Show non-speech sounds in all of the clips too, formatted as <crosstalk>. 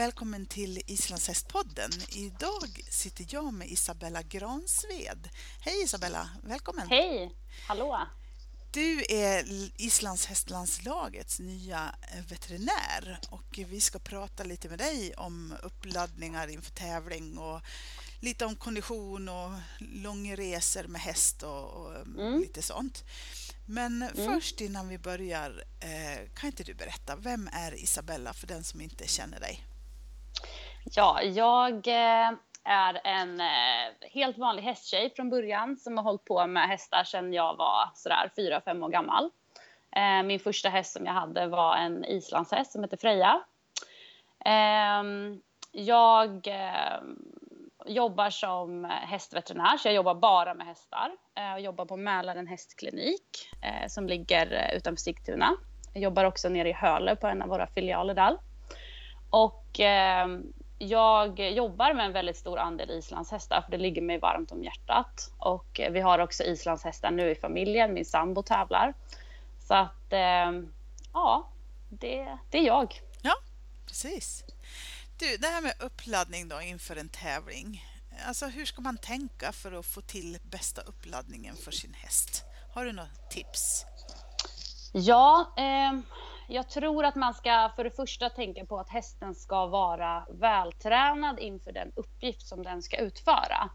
välkommen till Islandshästpodden. Idag sitter jag med Isabella Gransved. Hej Isabella, välkommen! Hej, hallå! Du är Islandshästlandslagets nya veterinär och vi ska prata lite med dig om uppladdningar inför tävling och lite om kondition och långresor med häst och, och mm. lite sånt. Men mm. först innan vi börjar, eh, kan inte du berätta, vem är Isabella för den som inte känner dig? Ja, jag eh, är en eh, helt vanlig hästtjej från början som har hållit på med hästar sedan jag var sådär fyra, fem år gammal. Eh, min första häst som jag hade var en islandshäst som heter Freja. Ehm, jag jobbar som hästveterinär, så jag jobbar bara med hästar. Jag jobbar på Mälaren hästklinik som ligger utanför Sigtuna. Jag jobbar också nere i Hölö på en av våra filialer där. Och ehm, jag jobbar med en väldigt stor andel islandshästar för det ligger mig varmt om hjärtat. Och vi har också islandshästar nu i familjen, min sambo tävlar. Så att eh, ja, det, det är jag. Ja, precis. Du, det här med uppladdning då inför en tävling. Alltså hur ska man tänka för att få till bästa uppladdningen för sin häst? Har du några tips? Ja, eh, jag tror att man ska för det första tänka på att hästen ska vara vältränad inför den uppgift som den ska utföra.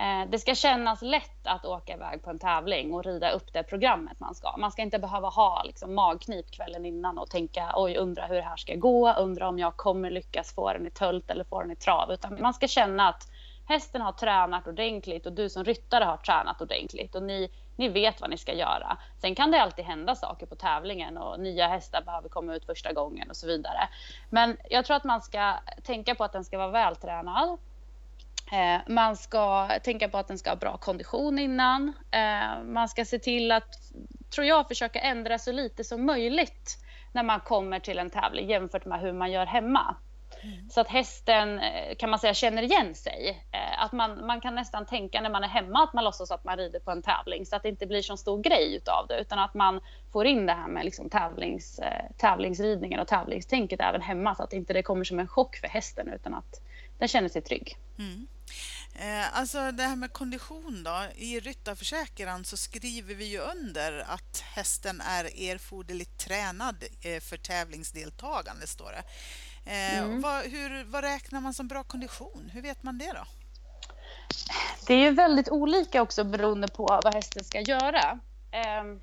Eh, det ska kännas lätt att åka iväg på en tävling och rida upp det programmet man ska. Man ska inte behöva ha liksom, magknip kvällen innan och tänka oj, undra hur det här ska gå, undra om jag kommer lyckas få den i tölt eller få den i trav. Utan man ska känna att hästen har tränat ordentligt och du som ryttare har tränat ordentligt och ni ni vet vad ni ska göra. Sen kan det alltid hända saker på tävlingen och nya hästar behöver komma ut första gången och så vidare. Men jag tror att man ska tänka på att den ska vara vältränad. Eh, man ska tänka på att den ska ha bra kondition innan. Eh, man ska se till att, tror jag, försöka ändra så lite som möjligt när man kommer till en tävling jämfört med hur man gör hemma. Mm. Så att hästen eh, kan man säga känner igen sig. Eh, att man, man kan nästan tänka när man är hemma att man låtsas att man rider på en tävling så att det inte blir så stor grej utav det utan att man får in det här med liksom tävlings, eh, tävlingsridningen och tävlingstänket även hemma så att inte det kommer som en chock för hästen utan att den känner sig trygg. Mm. Alltså det här med kondition då. I ryttarförsäkran så skriver vi ju under att hästen är erforderligt tränad för tävlingsdeltagande, står det. Eh, mm. vad, hur, vad räknar man som bra kondition? Hur vet man det då? Det är ju väldigt olika också beroende på vad hästen ska göra. Ehm,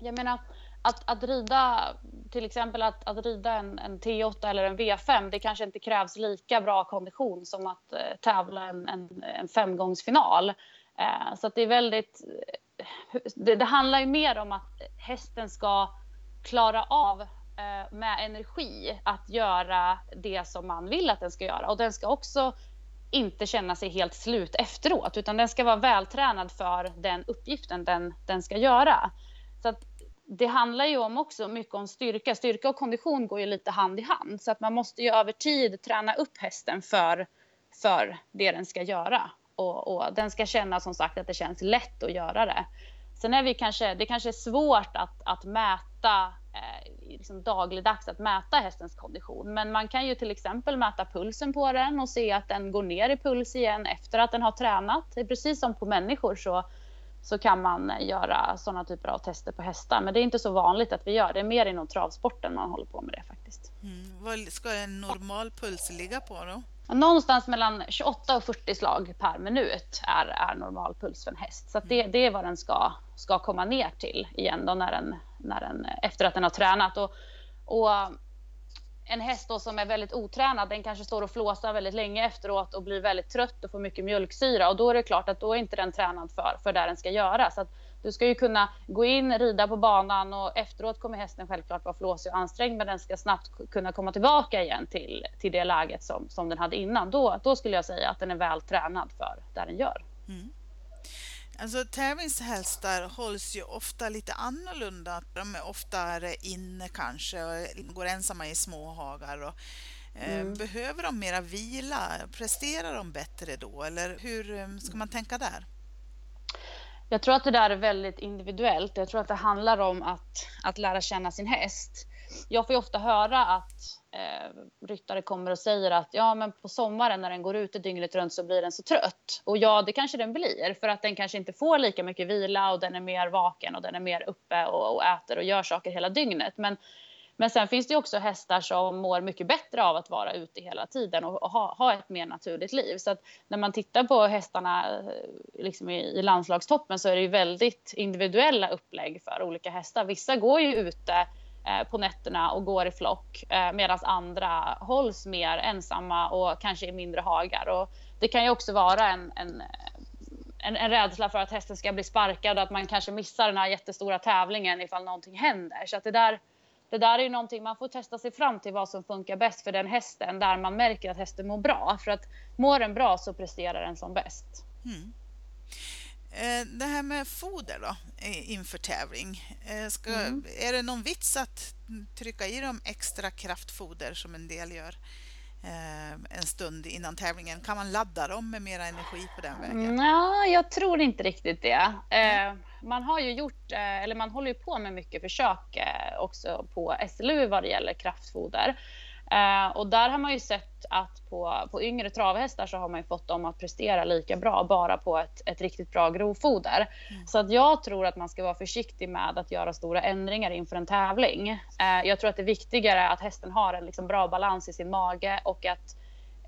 jag menar, att, att rida, till exempel att, att rida en, en, T8 eller en V5, det kanske inte krävs lika bra kondition som att eh, tävla en, en, en femgångsfinal. Eh, så det är väldigt... Det, det handlar ju mer om att hästen ska klara av Eh, Eh, med energi att göra det som man vill att den ska göra. Och den ska också inte känna sig helt slut efteråt utan den ska vara vältränad för den uppgiften den, den ska göra. Så att det handlar ju om också mycket om styrka. Styrka och kondition går ju lite hand i hand så att man måste ju över tid träna upp hästen för, för det den ska göra. Och, och den ska känna som sagt att det känns lätt att göra det. Sen är vi kanske, det kanske är svårt att, att mäta liksom dagligdags att mäta hästens kondition. Men man kan ju till exempel mäta pulsen på den och se att den går ner i puls igen efter att den har tränat. Det precis som på människor så, så kan man göra sådana typer av tester på hästar. Men det är inte så vanligt att vi gör det. är mer inom travsporten man håller på med det faktiskt. Mm. Vad ska en normal puls ligga på då? Någonstans mellan 28 och 40 slag per minut är, är normal puls för en häst. Så det, det är vad den ska, ska komma ner till igen då när den, när den, efter att den har tränat. Och, och en häst då som är väldigt otränad, den kanske står och flåsar väldigt länge efteråt och blir väldigt trött och får mycket mjölksyra och då är det klart att då är inte den tränad för, för det den ska göra. Så att du ska ju kunna gå in, rida på banan och efteråt kommer hästen självklart vara flåsig och ansträngd men den ska snabbt kunna komma tillbaka igen till, till det läget som, som den hade innan. Då, då skulle jag säga att den är väl tränad för det den gör. Mm. Alltså tävlingshästar hålls ju ofta lite annorlunda. De är oftare inne kanske och går ensamma i små hagar. Och, eh, mm. Behöver de mera vila? Presterar de bättre då? Eller hur eh, ska man tänka där? Jag tror att det där är väldigt individuellt. Jag tror att det handlar om att, att lära känna sin häst jag får ju ofta höra att eh, ryttare kommer och säger att ja, men på sommaren när den går ute dygnet runt så blir den så trött. Och ja, det kanske den blir för att den kanske inte får lika mycket vila och den är mer vaken och den är mer uppe och, och äter och gör saker hela dygnet. Men men sen finns det också hästar som mår mycket bättre av att vara ute hela tiden och, ha, ha ett mer naturligt liv. Så att när man tittar på hästarna eh, liksom i, i landslagstoppen så är det ju väldigt individuella upplägg för olika hästar. Vissa går ju ute Eh, på nätterna och går i flock eh, medan andra hålls mer ensamma och kanske i mindre hagar. Och det kan ju också vara en, en en, en rädsla för att hästen ska bli sparkad och att man kanske missar den här jättestora tävlingen ifall någonting händer. Så att det där det där är ju någonting man får testa sig fram till vad som funkar bäst för den hästen där man märker att hästen mår bra. För att mår den bra så presterar den som bäst. Mm. Eh, det här med foder då inför tävling. Eh, ska, mm. Är det någon vits att trycka i dem extra kraftfoder som en del gör? Eh, en stund innan tävlingen. Kan man ladda dem med mera energi på den vägen? Ja, jag tror inte riktigt det. Mm. Man har ju gjort, eller man håller ju på med mycket försök också på SLU vad det gäller kraftfoder. Och där har man ju sett att på, på yngre travhästar så har man ju fått dem att prestera lika bra bara på ett, ett riktigt bra grovfoder. Mm. Så att jag tror att man ska vara försiktig med att göra stora ändringar inför en tävling. Eh, jag tror att det är viktigare att hästen har en liksom bra balans i sin mage och att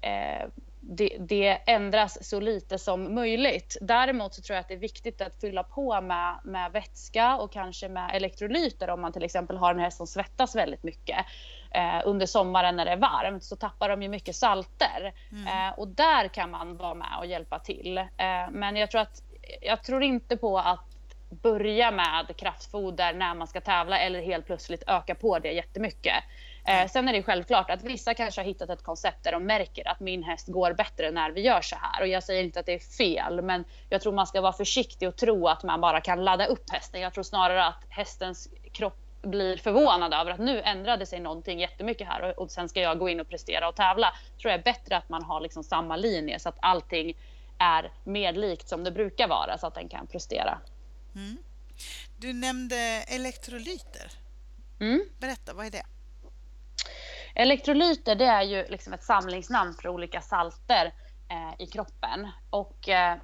eh, det, det, ändras så lite som möjligt. Däremot så tror jag att det är viktigt att fylla på med, med vätska och kanske med elektrolyter om man till exempel har en häst som svettas väldigt mycket eh, under sommaren när det är varmt så tappar de ju mycket salter. Mm. Eh, och där kan man vara med och hjälpa till. Eh, men jag tror, att, jag tror inte på att börja med kraftfoder när man ska tävla eller helt plötsligt öka på det jättemycket. Eh, sen är det självklart att vissa kanske har hittat ett koncept där de märker att min häst går bättre när vi gör så här. Och jag säger inte att det är fel, men jag tror man ska vara försiktig och tro att man bara kan ladda upp hästen. Jag tror snarare att hästens kropp blir förvånad över att nu ändrade sig någonting jättemycket här och, och sen ska jag gå in och prestera och tävla. Tror jag är bättre att man har liksom samma linje så att allting är mer likt som det brukar vara så att den kan prestera. Mm. Du nämnde elektrolyter. Mm. Berätta, vad är det? Elektrolyter det är ju liksom ett samlingsnamn för olika salter eh, i kroppen. Och eh,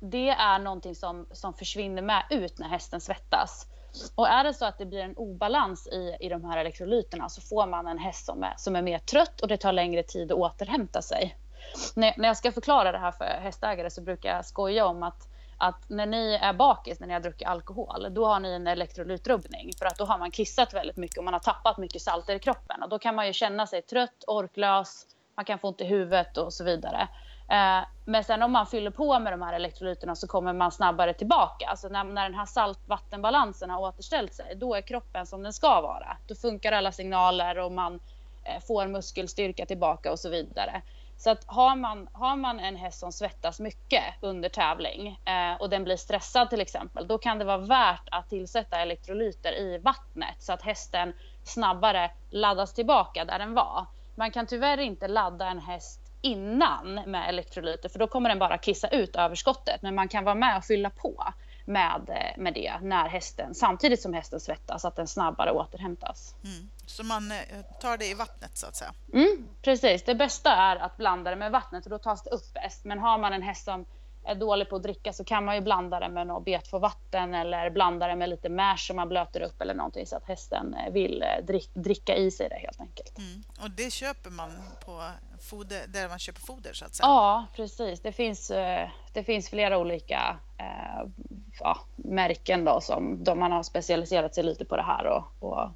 det är någonting som, som försvinner med ut när hästen svettas. Och är det så att det blir en obalans i, i de här elektrolyterna så får man en häst som är, som är mer trött och det tar längre tid att återhämta sig. När, när jag ska förklara det här för hästägare så brukar jag skoja om att att när ni är bakis, när ni har druckit alkohol, då har ni en elektrolytrubbning. För att då har man kissat väldigt mycket och man har tappat mycket salter i kroppen. Och då kan man ju känna sig trött, orklös, man kan få ont i huvudet och så vidare. Eh, men sen om man fyller på med de här elektrolyterna så kommer man snabbare tillbaka. Alltså när, när den här saltvattenbalansen har återställt sig, då är kroppen som den ska vara. Då funkar alla signaler och man eh, får muskelstyrka tillbaka och så vidare. Så att har man, har man en häst som svettas mycket under tävling eh, och den blir stressad till exempel, då kan det vara värt att tillsätta elektrolyter i vattnet så att hästen snabbare laddas tillbaka där den var. Man kan tyvärr inte ladda en häst innan med elektrolyter för då kommer den bara kissa ut överskottet. Men man kan vara med och fylla på med, eh, med det när hästen, samtidigt som hästen svettas, så att den snabbare återhämtas. Mm. Så man eh, tar det i vattnet så att säga? Mm, precis, det bästa är att blanda det med vattnet och då tas det upp bäst. Men har man en häst som är dålig på att dricka så kan man ju blanda det med något bet för vatten eller blanda det med lite mash som man blöter upp eller någonting så att hästen eh, vill dricka i sig det helt enkelt. Mm. Och det köper man på foder, där man köper foder så att säga? Ja, precis. Det finns, det finns flera olika ja, märken då som de man har specialiserat sig lite på det här och, och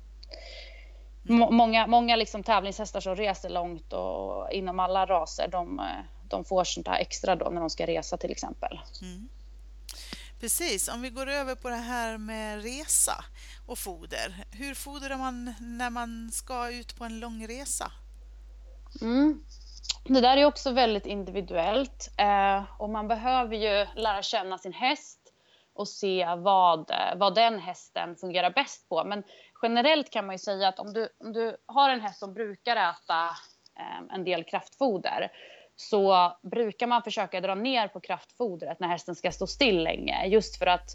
många, många liksom tävlingshästar som reser långt och inom alla raser de, de får sånt här extra då när de ska resa till exempel. Mm. Precis, om vi går över på det här med resa och foder. Hur fodrar man när man ska ut på en lång resa? Mm. Det där är också väldigt individuellt eh, och man behöver ju lära känna sin häst och se vad, vad den hästen fungerar bäst på. Men generellt kan man ju säga att om du, om du har en häst som brukar äta eh, en del kraftfoder så brukar man försöka dra ner på kraftfodret när hästen ska stå still länge. Just för att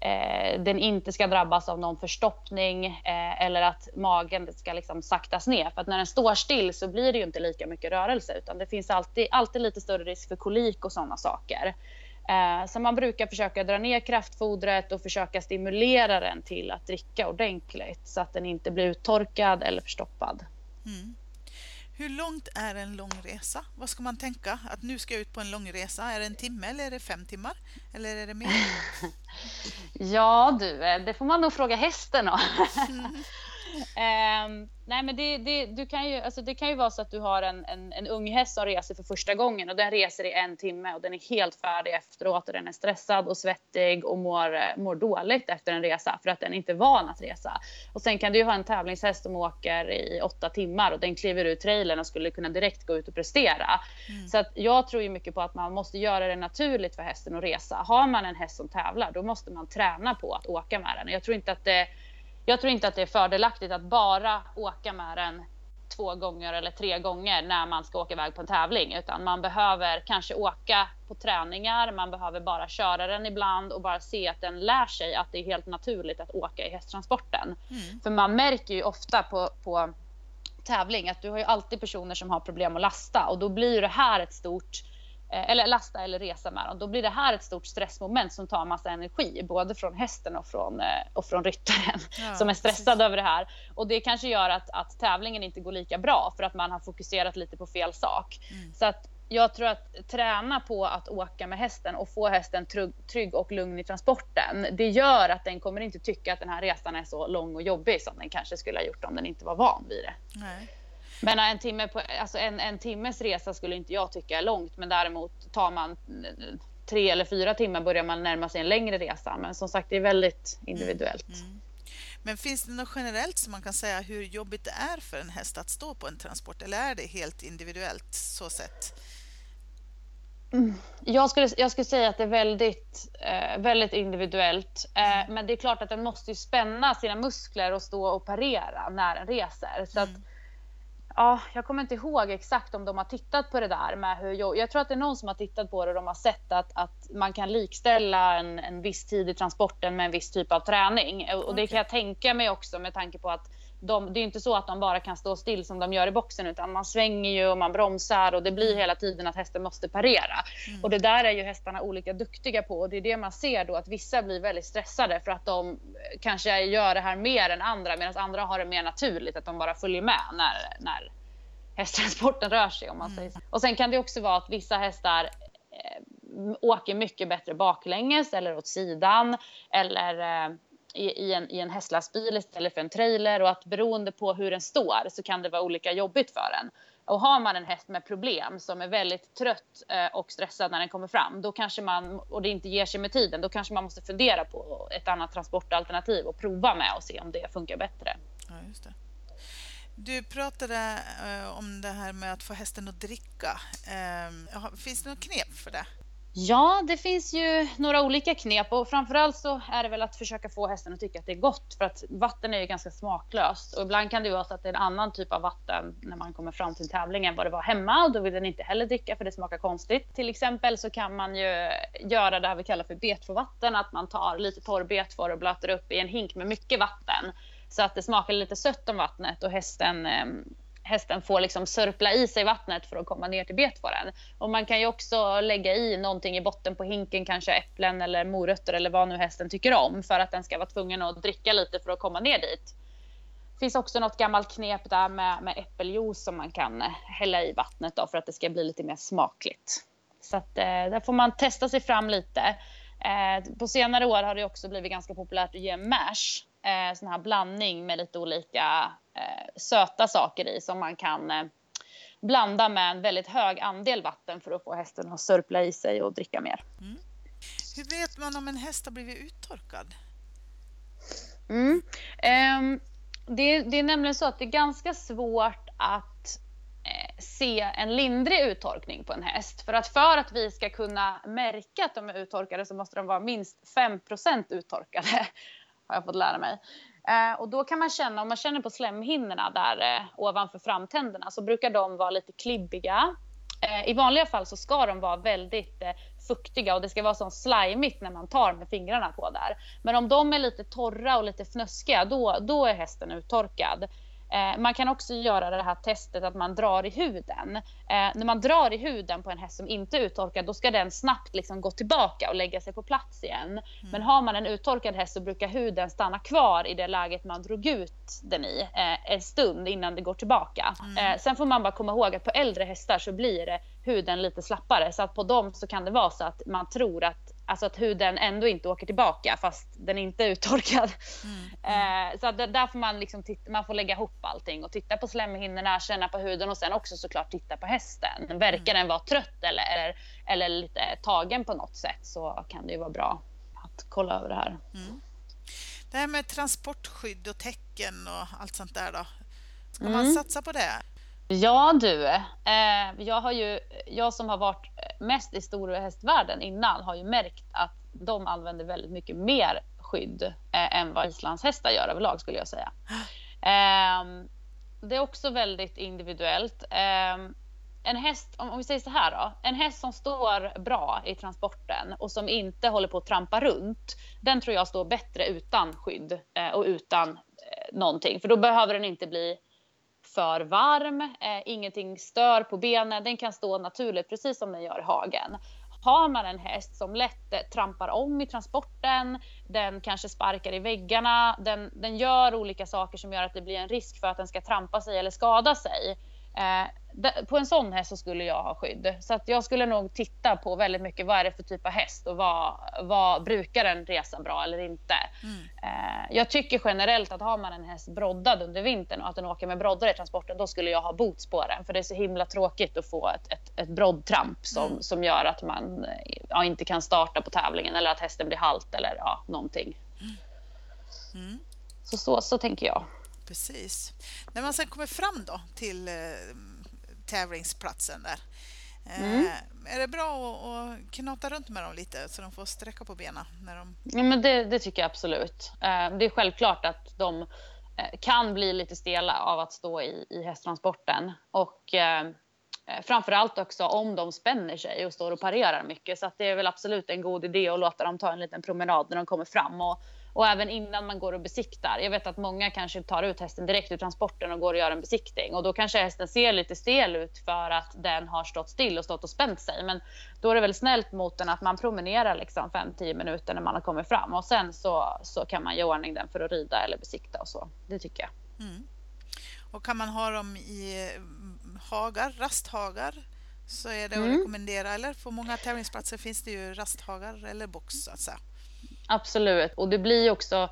eh, den inte ska drabbas av någon förstoppning eh, eller att magen ska liksom saktas ner. För att när den står still så blir det ju inte lika mycket rörelse utan det finns alltid, alltid lite större risk för kolik och sådana saker. Eh, så man brukar försöka dra ner kraftfodret och försöka stimulera den till att dricka ordentligt så att den inte blir uttorkad eller förstoppad. Mm. Hur långt är en lång resa? Vad ska man tänka? Att nu ska jag ut på en lång resa. Är det en timme eller är det fem timmar? Eller är det mer? <laughs> ja du, eh, det får man nog fråga hästen om. Um, nej men det, det, du kan ju, alltså det kan ju vara så att du har en, en, en ung häst som reser för första gången och den reser i en timme och den är helt färdig efteråt och den är stressad och svettig och mår, eh, mår dåligt efter en resa för att den inte är van att resa. Och sen kan du ju ha en tävlingshäst som åker i åtta timmar och den kliver ur trailern och skulle kunna direkt gå ut och prestera. Mm. Så att jag tror ju mycket på att man måste göra det naturligt för hästen att resa. Har man en häst som tävlar då måste man träna på att åka med den. Jag tror inte att det jag tror inte att det är fördelaktigt att bara åka med den två gånger eller tre gånger när man ska åka iväg på en tävling utan man behöver kanske åka på träningar, man behöver bara köra den ibland och bara se att den lär sig att det är helt naturligt att åka i hästtransporten. Mm. För man märker ju ofta på, på tävling att du har ju alltid personer som har problem att lasta och då blir det här ett stort eller lasta eller resa med dem, då blir det här ett stort stressmoment som tar massa energi, både från hästen och från, eh, och från ryttaren ja, som är stressad precis. över det här. Och det kanske gör att, att tävlingen inte går lika bra för att man har fokuserat lite på fel sak. Mm. Så att jag tror att träna på att åka med hästen och få hästen trygg, trygg och lugn i transporten, det gör att den kommer inte tycka att den här resan är så lång och jobbig som den kanske skulle ha gjort om den inte var van vid det. Nej. Men en, timme på, alltså en, en timmes resa skulle inte jag tycka är långt. Men däremot tar man tre eller fyra timmar börjar man närma sig en längre resa. Men som sagt, det är väldigt individuellt. Mm. Mm. Men finns det något generellt som man kan säga hur jobbigt det är för en häst att stå på en transport? Eller är det helt individuellt så sett? Mm. Jag skulle, jag skulle säga att det är väldigt, eh, väldigt individuellt. Eh, mm. men det är klart att den måste spänna sina muskler och stå och parera när den reser. Så att, mm. Ja, jag kommer inte ihåg exakt om de har tittat på det där med hur jag, jag tror att det är någon som har tittat på det och de har sett att, att man kan likställa en, en viss tid i transporten med en viss typ av träning. Och okay. det kan jag tänka mig också med tanke på att de, det är inte så att de bara kan stå still som de gör i boxen utan man svänger ju och man bromsar och det blir mm. hela tiden att hästen måste parera. Mm. Och det där är ju hästarna olika duktiga på och det är det man ser då att vissa blir väldigt stressade för att de kanske gör det här mer än andra medan andra har det mer naturligt att de bara följer med när, när hästtransporten rör sig om man mm. säger så. Och sen kan det också vara att vissa hästar eh, åker mycket bättre baklänges eller åt sidan eller eh, i, i, en, i en hästlastbil istället för en trailer och att beroende på hur den står så kan det vara olika jobbigt för den. Och har man en häst med problem som är väldigt trött eh, och stressad när den kommer fram, då kanske man, och det inte ger sig med tiden, då kanske man måste fundera på ett annat transportalternativ och prova med och se om det funkar bättre. Ja, just det. Du pratade eh, om det här med att få hästen att dricka. Ehm, finns det något knep för det? Ja, det finns ju några olika knep och framförallt så är det väl att försöka få hästen att tycka att det är gott för att vatten är ju ganska smaklöst och ibland kan det vara så att det är en annan typ av vatten när man kommer fram till tävlingen vad det var hemma och då vill den inte heller dricka för det smakar konstigt. Till exempel så kan man ju göra det här vi kallar för betfårvatten, att man tar lite torr betfår och blöter upp i en hink med mycket vatten så att det smakar lite sött om vattnet och hästen ehm, hästen får liksom sörpla i sig vattnet för att komma ner till betfåren. Och man kan ju också lägga i någonting i botten på hinken, kanske äpplen eller morötter eller vad nu hästen tycker om för att den ska vara tvungen att dricka lite för att komma ner dit. Det finns också något gammalt knep där med, med äppeljuice som man kan hälla i vattnet då för att det ska bli lite mer smakligt. Så att, eh, där får man testa sig fram lite. Eh, på senare år har det också blivit ganska populärt att ge mash eh, sån här blandning med lite olika söta saker i som man kan eh, blanda med en väldigt hög andel vatten för att få hästen att sörpla i sig och dricka mer. Mm. Hur vet man om en häst har blivit uttorkad? Mm. Eh, det, det, är nämligen så att det är ganska svårt att eh, se en lindrig uttorkning på en häst. För att för att vi ska kunna märka att de är uttorkade så måste de vara minst 5% uttorkade <laughs> har jag fått lära mig. Eh, och då kan man känna, om man känner på slemhinnorna där eh, ovanför framtänderna så brukar de vara lite klibbiga. Eh, I vanliga fall så ska de vara väldigt eh, fuktiga och det ska vara så slimigt när man tar med fingrarna på där. Men om de är lite torra och lite fnöskiga, då, då är hästen uttorkad. Eh, man kan också göra det här testet att man drar i huden. Eh, när man drar i huden på en häst som inte är uttorkad då ska den snabbt liksom gå tillbaka och lägga sig på plats igen. Mm. Men har man en uttorkad häst så brukar huden stanna kvar i det läget man drog ut den i eh, en stund innan det går tillbaka. Mm. sen får man bara komma ihåg att på äldre hästar så blir det huden lite slappare så att på dem så kan det vara så att man tror att Alltså att huden ändå inte åker tillbaka fast den inte är uttorkad. Mm. Mm. <laughs> Eh, så att där får man, liksom titta, man får lägga ihop allting och titta på slemhinnorna, känna på huden och sen också såklart titta på hästen. Verkar mm. den vara trött eller, eller, eller lite tagen på något sätt så kan det ju vara bra att kolla över det här. Mm. Det här med transportskydd och tecken och allt sånt där då? Ska man mm. satsa på det? Ja du, eh, jag, har ju, jag som har varit mest i storhästvärlden innan har ju märkt att de använder väldigt mycket mer skydd eh, än vad islandshästar gör överlag skulle jag säga. Eh, det är också väldigt individuellt. Eh, en häst, om, om vi säger så här då, en häst som står bra i transporten och som inte håller på att trampa runt, den tror jag står bättre utan skydd eh, och utan eh, någonting, för då behöver den inte bli för varm, eh, ingenting stör på benen, den kan stå naturligt precis som den gör i hagen. Har man en häst som lätt eh, trampar om i transporten, den kanske sparkar i väggarna, den, den gör olika saker som gör att det blir en risk för att den ska trampa sig eller skada sig. Eh, på en sån häst så skulle jag ha skydd. Så att jag skulle nog titta på väldigt mycket vad är det för typ av häst och vad, vad brukar den resa bra eller inte. Mm. Eh, jag tycker generellt att har man en häst broddad under vintern och att den åker med broddar i transporten då skulle jag ha boots på den. För det är så himla tråkigt att få ett, ett, ett broddtramp som, mm. som gör att man ja, inte kan starta på tävlingen eller att hästen blir halt eller ja, någonting. Mm. mm. Så, så, så tänker jag. Precis. När man sen kommer fram då till eh, tävlingsplatsen där. Eh, mm. Är det bra att knata runt med dem lite så de får sträcka på benen? När de... ja, men det, det tycker jag absolut. Eh, det är självklart att de kan bli lite stela av att stå i, i hästtransporten. Och eh, framförallt också om de spänner sig och står och parerar mycket. Så det är väl absolut en god idé att låta dem ta en liten promenad när de kommer fram. Och och även innan man går och besiktar. Jag vet att många kanske tar ut hästen direkt ur transporten och går och gör en besiktning. Och då kanske hästen ser lite stel ut för att den har stått still och stått och spänt sig. Men då är det väl snällt mot den att man promenerar liksom 5-10 minuter när man har kommit fram. Och sen så, så kan man göra ordning den för att rida eller besikta och så. Det tycker jag. Mm. Och kan man ha dem i hagar, rasthagar? Så är det att mm. rekommendera. Eller på många tävlingsplatser finns det ju rasthagar eller box så att säga. Absolut. Och det blir också...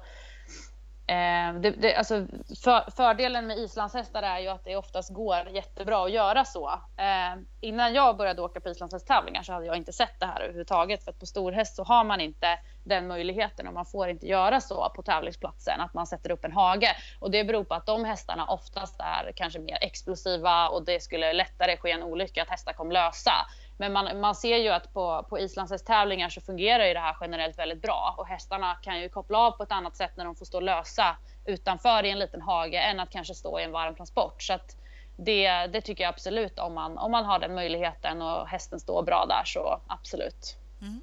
Eh, det, det, alltså för, fördelen med islandshästar är ju att det oftast går jättebra att göra så. Eh, innan jag började åka på islandshästtävlingar så hade jag inte sett det här överhuvudtaget. För att på storhäst så har man inte den möjligheten och man får inte göra så på tävlingsplatsen att man sätter upp en hage. Och det beror på att de hästarna oftast är kanske mer explosiva och det skulle lättare ske en olycka att hästar kom lösa. Men man, man ser ju att på, på islandshästtävlingar så fungerar ju det här generellt väldigt bra och hästarna kan ju koppla av på ett annat sätt när de får stå lösa utanför i en liten hage än att kanske stå i en varm transport. Så att det, det tycker jag absolut om man, om man har den möjligheten och hästen står bra där så absolut. Mm.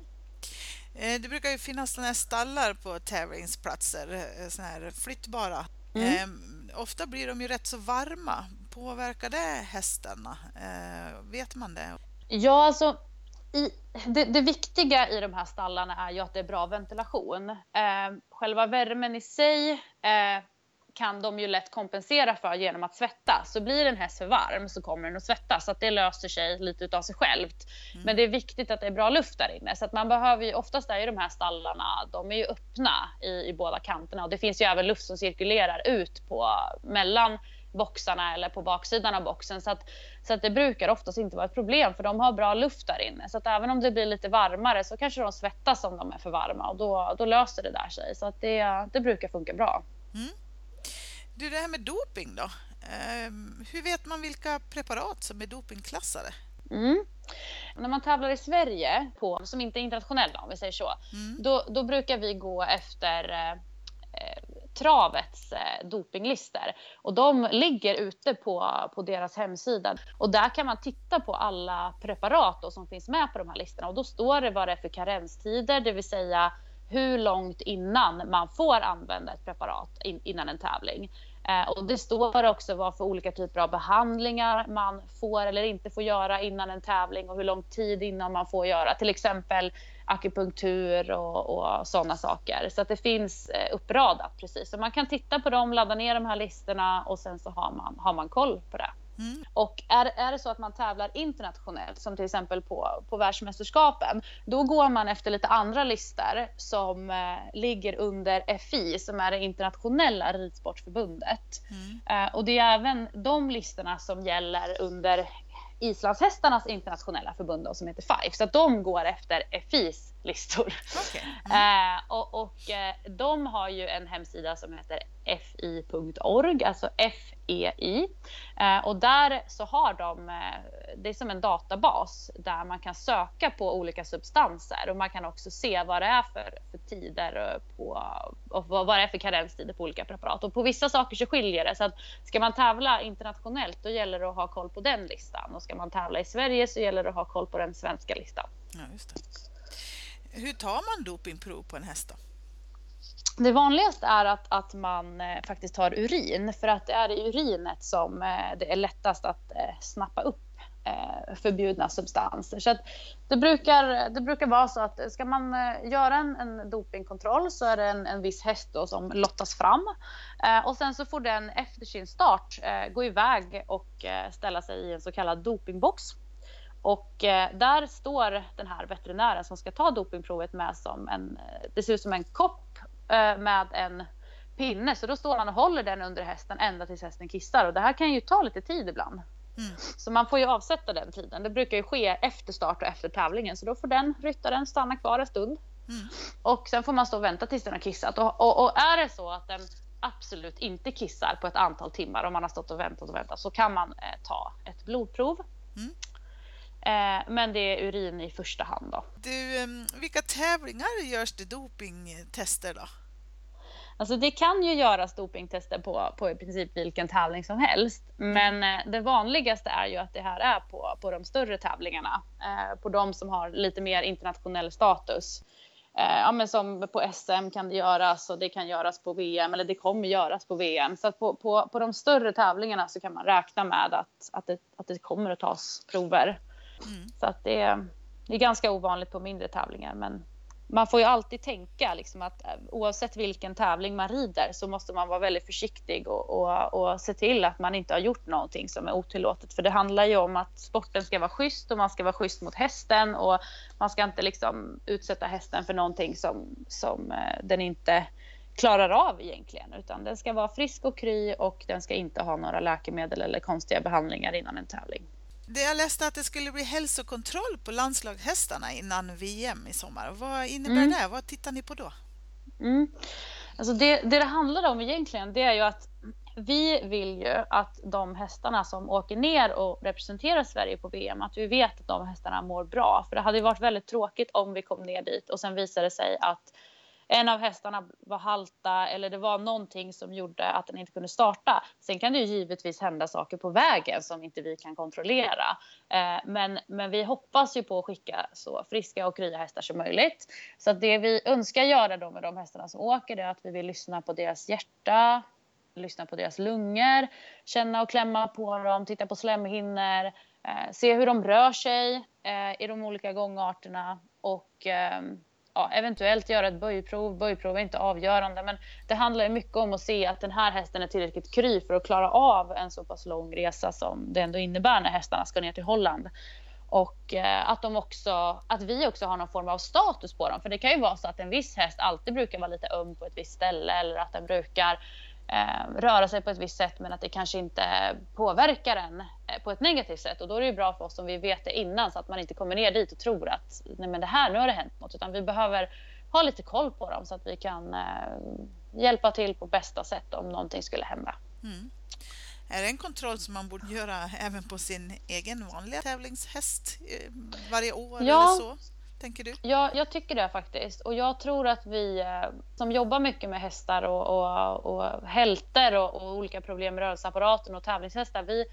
Eh, det brukar ju finnas sådana här stallar på tävlingsplatser, eh, sådana här flyttbara. Mm. Ehm, ofta blir de ju rätt så varma. Påverkar det hästarna? Eh, vet man det? Ja, alltså i, det, det, viktiga i de här stallarna är ju att det är bra ventilation. Eh, själva värmen i sig eh, kan de ju lätt kompensera för genom att svettas. Så blir en häst för varm så kommer den att svettas. Så att det löser sig lite av sig självt. Mm. Men det är viktigt att det är bra luft där inne. Så att man behöver ju, oftast är ju de här stallarna, de är ju öppna i, i båda kanterna. Och det finns ju även luft som cirkulerar ut på mellan boxarna eller på baksidan av boxen. Så att, så att det brukar oftast inte vara ett problem för de har bra luft där inne. Så att även om det blir lite varmare så kanske de svettas om de är för varma och då, då löser det där sig. Så att det, det brukar funka bra. Mm. Du, det här med doping då. Eh, hur vet man vilka preparat som är dopingklassade? Mm. När man tävlar i Sverige, på, som inte är internationella om vi säger så, mm. då, då brukar vi gå efter eh, Travets eh, dopinglister. Och de ligger ute på, på deras hemsida. Och där kan man titta på alla preparat då, som finns med på de här listorna. Och då står det vad det är för karenstider, det vill säga hur långt innan man får använda ett preparat in, innan en tävling. Eh, och det står också vad för olika typer av behandlingar man får eller inte får göra innan en tävling och hur lång tid innan man får göra till exempel akupunktur och, och sådana saker. Så att det finns eh, uppradat precis. Så man kan titta på dem, ladda ner de här listorna och sen så har man, har man koll på det. Mm. Och är, är det så att man tävlar internationellt, som till exempel på, på världsmästerskapen, då går man efter lite andra listor som eh, ligger under FI, som är det internationella ridsportförbundet. Mm. Eh, och det är även de listorna som gäller under islandshästarnas internationella förbund som heter FIFE. Så att de går efter FIs listor. Okay. <laughs> Mm. Eh, och, och eh, de har ju en hemsida som heter fi.org, alltså FEI. Eh, och där så har de, det är som en databas där man kan söka på olika substanser och man kan också se vad det är för, för tider på, och vad, vad det är för karenstider på olika preparat. Och på vissa saker så skiljer det. Så att ska man tävla internationellt då gäller det att ha koll på den listan och ska man tävla i Sverige så gäller det att ha koll på den svenska listan. Ja, just det. Hur tar man dopingprov på en häst då? Det vanligaste är att, att man eh, faktiskt tar urin för att det är i urinet som eh, det är lättast att eh, snappa upp förbjudna substanser. Så det, brukar, det brukar vara så att ska man göra en, en dopingkontroll så är det en, en viss häst som lottas fram eh, och sen så får den efter sin start gå iväg och ställa sig i en så kallad dopingbox. Och eh, där står den här veterinären som ska ta dopingprovet med som en, eh, det ser ut som en kopp eh, med en pinne. Så då står han och håller den under hästen ända tills hästen kissar. Och det här kan ju ta lite tid ibland. Mm. Så man får ju avsätta den tiden. Det brukar ju ske efter start och efter tävlingen. Så då får den ryttaren stanna kvar en stund. Mm. Och sen får man stå och vänta tills den har kissat. Och, och, och, är det så att den absolut inte kissar på ett antal timmar och man har stått och väntat och väntat så kan man eh, ta ett blodprov. Mm. Eh, men det är urin i första hand. Då. Du, vilka tävlingar görs det dopingtester då? Alltså det kan ju göras dopingtester på, på i princip vilken tävling som helst. Men eh, det vanligaste är ju att det här är på, på de större tävlingarna. Eh, på de som har lite mer internationell status. Ja, men som på SM kan det göras och det kan göras på VM eller det kommer göras på VM. Så på, på, på de större tävlingarna så kan man räkna med att, att, det, att det kommer att tas prover. Mm. Så att det, är, det är ganska ovanligt på mindre tävlingar. Men man får ju alltid tänka liksom att eh, oavsett vilken tävling man rider så måste man vara väldigt försiktig och, och, och, se till att man inte har gjort någonting som är otillåtet. För det handlar ju om att sporten ska vara schysst och man ska vara schysst mot hästen och man ska inte liksom utsätta hästen för någonting som, som eh, den inte klarar av egentligen. Utan den ska vara frisk och kry och den ska inte ha några läkemedel eller konstiga behandlingar innan en tävling. Det jag läste att det skulle bli hälsokontroll på landslagshästarna innan VM i sommar. Vad innebär mm. det? Vad tittar ni på då? Mm. Alltså det, det det handlar om egentligen det är ju att vi vill ju att de hästarna som åker ner och representerar Sverige på VM, att vi vet att de hästarna mår bra. För det hade varit väldigt tråkigt om vi kom ner dit och sen visade det sig att en av hästarna var halta eller det var någonting som gjorde att den inte kunde starta. Sen kan det ju givetvis hända saker på vägen som inte vi kan kontrollera. Eh, men, men vi hoppas ju på att skicka så friska och krya hästar som möjligt. Så att det vi önskar göra då med de hästarna som åker är att vi vill lyssna på deras hjärta, lyssna på deras lungor, känna och klämma på dem, titta på slemhinnor, eh, se hur de rör sig eh, i de olika gångarterna och ehm, ja, eventuellt göra ett böjprov. Böjprov är inte avgörande, men det handlar mycket om att se att den här hästen är tillräckligt kry för att klara av en så pass lång resa som det ändå innebär när hästarna ska ner till Holland. Och eh, att, de också, att vi också har någon form av status på dem. För det kan ju vara så att en viss häst alltid brukar vara lite öm på ett visst ställe eller att den brukar eh, röra sig på ett visst sätt men att det kanske inte påverkar en eh, på ett negativt sätt. Och då är det bra för oss om vi vet det innan så att man inte kommer ner dit och tror att nej men det här, nu har det hänt något. Utan vi behöver ha lite koll på dem så att vi kan eh, hjälpa till på bästa sätt om någonting skulle hända. Mm. Är det en kontroll som man borde göra även på sin egen vanliga tävlingshäst eh, varje år? Ja, eller så? Tänker du? Ja, jag tycker det faktiskt. Och jag tror att vi eh, som jobbar mycket med hästar och, och, och hälter och, och olika problem med rörelseapparaten och tävlingshästar, vi,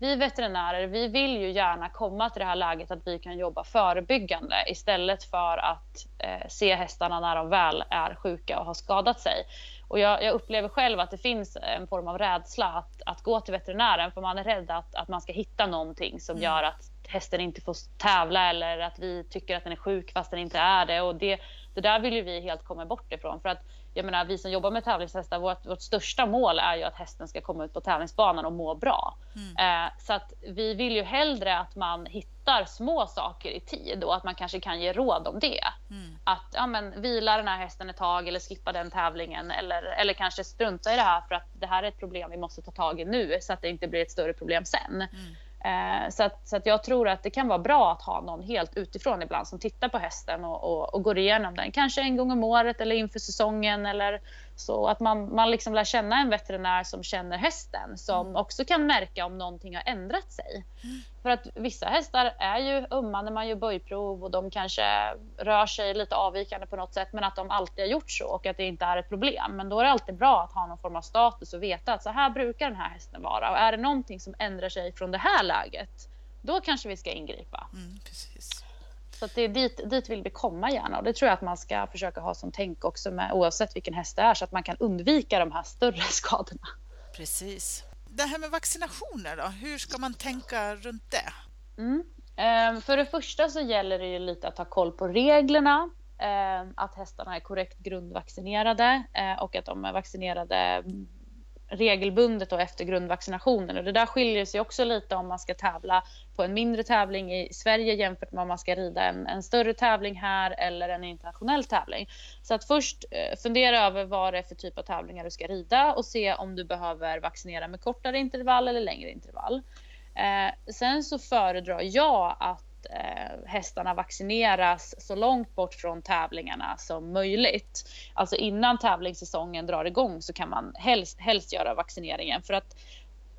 vi veterinärer vi vill ju gärna komma till det här läget att vi kan jobba förebyggande istället för att eh, se hästarna när de väl är sjuka och har skadat sig. Och jag, jag, upplever själv att det finns en form av rädsla att, att gå till veterinären för man är rädd att, att man ska hitta någonting som mm. gör att hästen inte får tävla eller att vi tycker att den är sjuk fast den inte är det. Och det, det där vill ju vi helt komma bort ifrån. För att jag menar, vi som jobbar med tävlingshästar, vårt, vårt största mål är ju att hästen ska komma ut på tävlingsbanan och må bra. Mm. Eh, så att vi vill ju hellre att man hittar små saker i tid och att man kanske kan ge råd om det. Mm. Att ja, men, vila den här hästen ett tag eller skippa den tävlingen eller, eller kanske strunta i det här för att det här är ett problem vi måste ta tag i nu så att det inte blir ett större problem sen. Mm. Eh, så, att, så att jag tror att det kan vara bra att ha någon helt utifrån ibland som tittar på hästen och, och, och går igenom den. Kanske en gång om året eller inför säsongen eller så att man, man liksom lär känna en veterinär som känner hästen som mm. också kan märka om någonting har ändrat sig. För att vissa hästar är ju ömma när man gör böjprov och de kanske rör sig lite avvikande på något sätt men att de alltid har gjort så och att det inte är ett problem. Men då är det alltid bra att ha någon form av status och veta att så här brukar den här hästen vara och är det någonting som ändrar sig från det här läget då kanske vi ska ingripa. Mm, precis. Så det är dit, dit vill vi komma gärna och det tror jag att man ska försöka ha som tänk också med oavsett vilken häst det är så att man kan undvika de här större <laughs> skadorna. Precis. Det här med vaccinationer då, hur ska man tänka runt det? Mm. Ehm, för det första så gäller det ju lite att ha koll på reglerna, ehm, att hästarna är korrekt grundvaccinerade eh, och att de är vaccinerade regelbundet och efter grundvaccinationen. Och det där skiljer sig också lite om man ska tävla på en mindre tävling i Sverige jämfört med om man ska rida en, en större tävling här eller en internationell tävling. Så att först eh, fundera över vad det är för typ av tävlingar du ska rida och se om du behöver vaccinera med kortare intervall eller längre intervall. Eh, sen så föredrar jag att eh, hästarna vaccineras så långt bort från tävlingarna som möjligt. Alltså innan tävlingssäsongen drar igång så kan man helst, helst göra vaccineringen. För att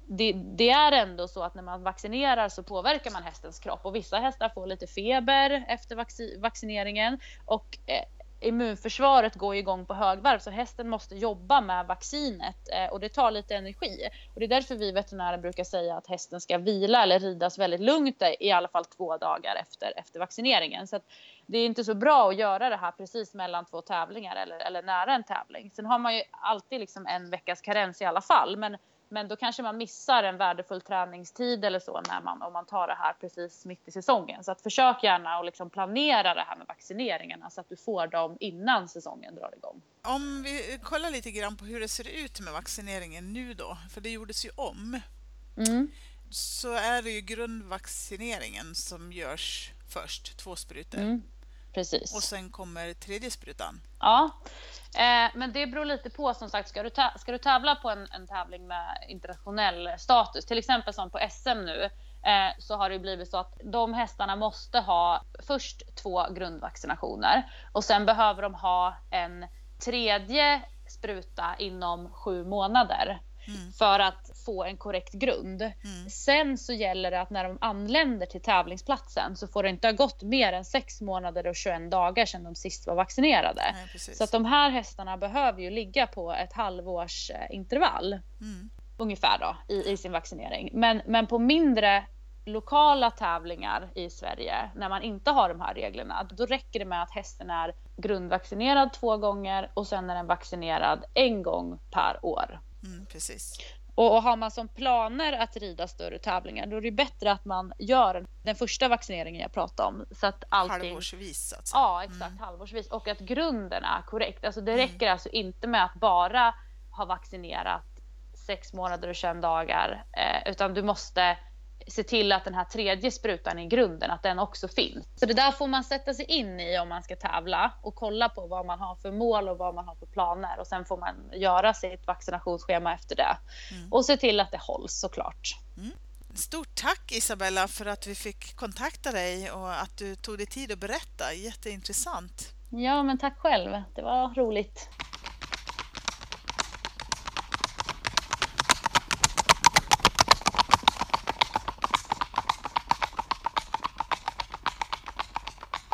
det, det, är ändå så att när man vaccinerar så påverkar man hästens kropp. Och vissa hästar får lite feber efter vaccineringen. Och eh, immunförsvaret går igång på högvarv så hästen måste jobba med vaccinet eh, och det tar lite energi. Och det är därför vi veterinärer brukar säga att hästen ska vila eller ridas väldigt lugnt i alla fall två dagar efter, efter vaccineringen. Så det är inte så bra att göra det här precis mellan två tävlingar eller, eller nära en tävling. Sen har man ju alltid liksom en veckas karens i alla fall men men då kanske man missar en värdefull träningstid eller så när man, om man tar det här precis mitt i säsongen. Så att försök gärna att liksom planera det här med vaccineringarna så att du får dem innan säsongen drar igång. Om vi kollar lite grann på hur det ser ut med vaccineringen nu då, för det gjordes ju om. Mm. Så är det ju grundvaccineringen som görs först, två sprutor. Mm. Precis. Och sen kommer tredje sprutan. Ja, eh, men det beror lite på som sagt. Ska du, ska du tävla på en, en tävling med internationell status, till exempel som på SM nu, eh, så har det blivit så att de hästarna måste ha först två grundvaccinationer och sen behöver de ha en tredje spruta inom sju månader. Mm. för att få en korrekt grund. Mm. Sen så gäller det att när de anländer till tävlingsplatsen så får det inte ha gått mer än 6 månader och 21 dagar sedan de sist var vaccinerade. Nej, så att de här hästarna behöver ju ligga på ett halvårs eh, intervall. Mm. Ungefär då i, i sin vaccinering. Men, men på mindre lokala tävlingar i Sverige när man inte har de här reglerna, då räcker det med att hästen är grundvaccinerad två gånger och sen är den vaccinerad en gång per år. Mm, precis. Och, har man som planer att rida större tävlingar då är det bättre att man gör den första vaccineringen jag pratade om. Så att allting... Halvårsvis alltså. Ja exakt, mm. halvårsvis. Och att grunden är korrekt. Alltså det mm. räcker mm. alltså inte med att bara ha vaccinerat sex månader och 21 dagar. Eh, utan du måste se till att den här tredje sprutan i grunden, att den också finns. Så det där får man sätta sig in i om man ska tävla och kolla på vad man har för mål och vad man har för planer och sen får man göra sitt vaccinationsschema efter det. Mm. Och se till att det hålls såklart. Mm. Stort tack Isabella för att vi fick kontakta dig och att du tog dig tid att berätta. Jätteintressant. Ja, men tack själv. Det var roligt.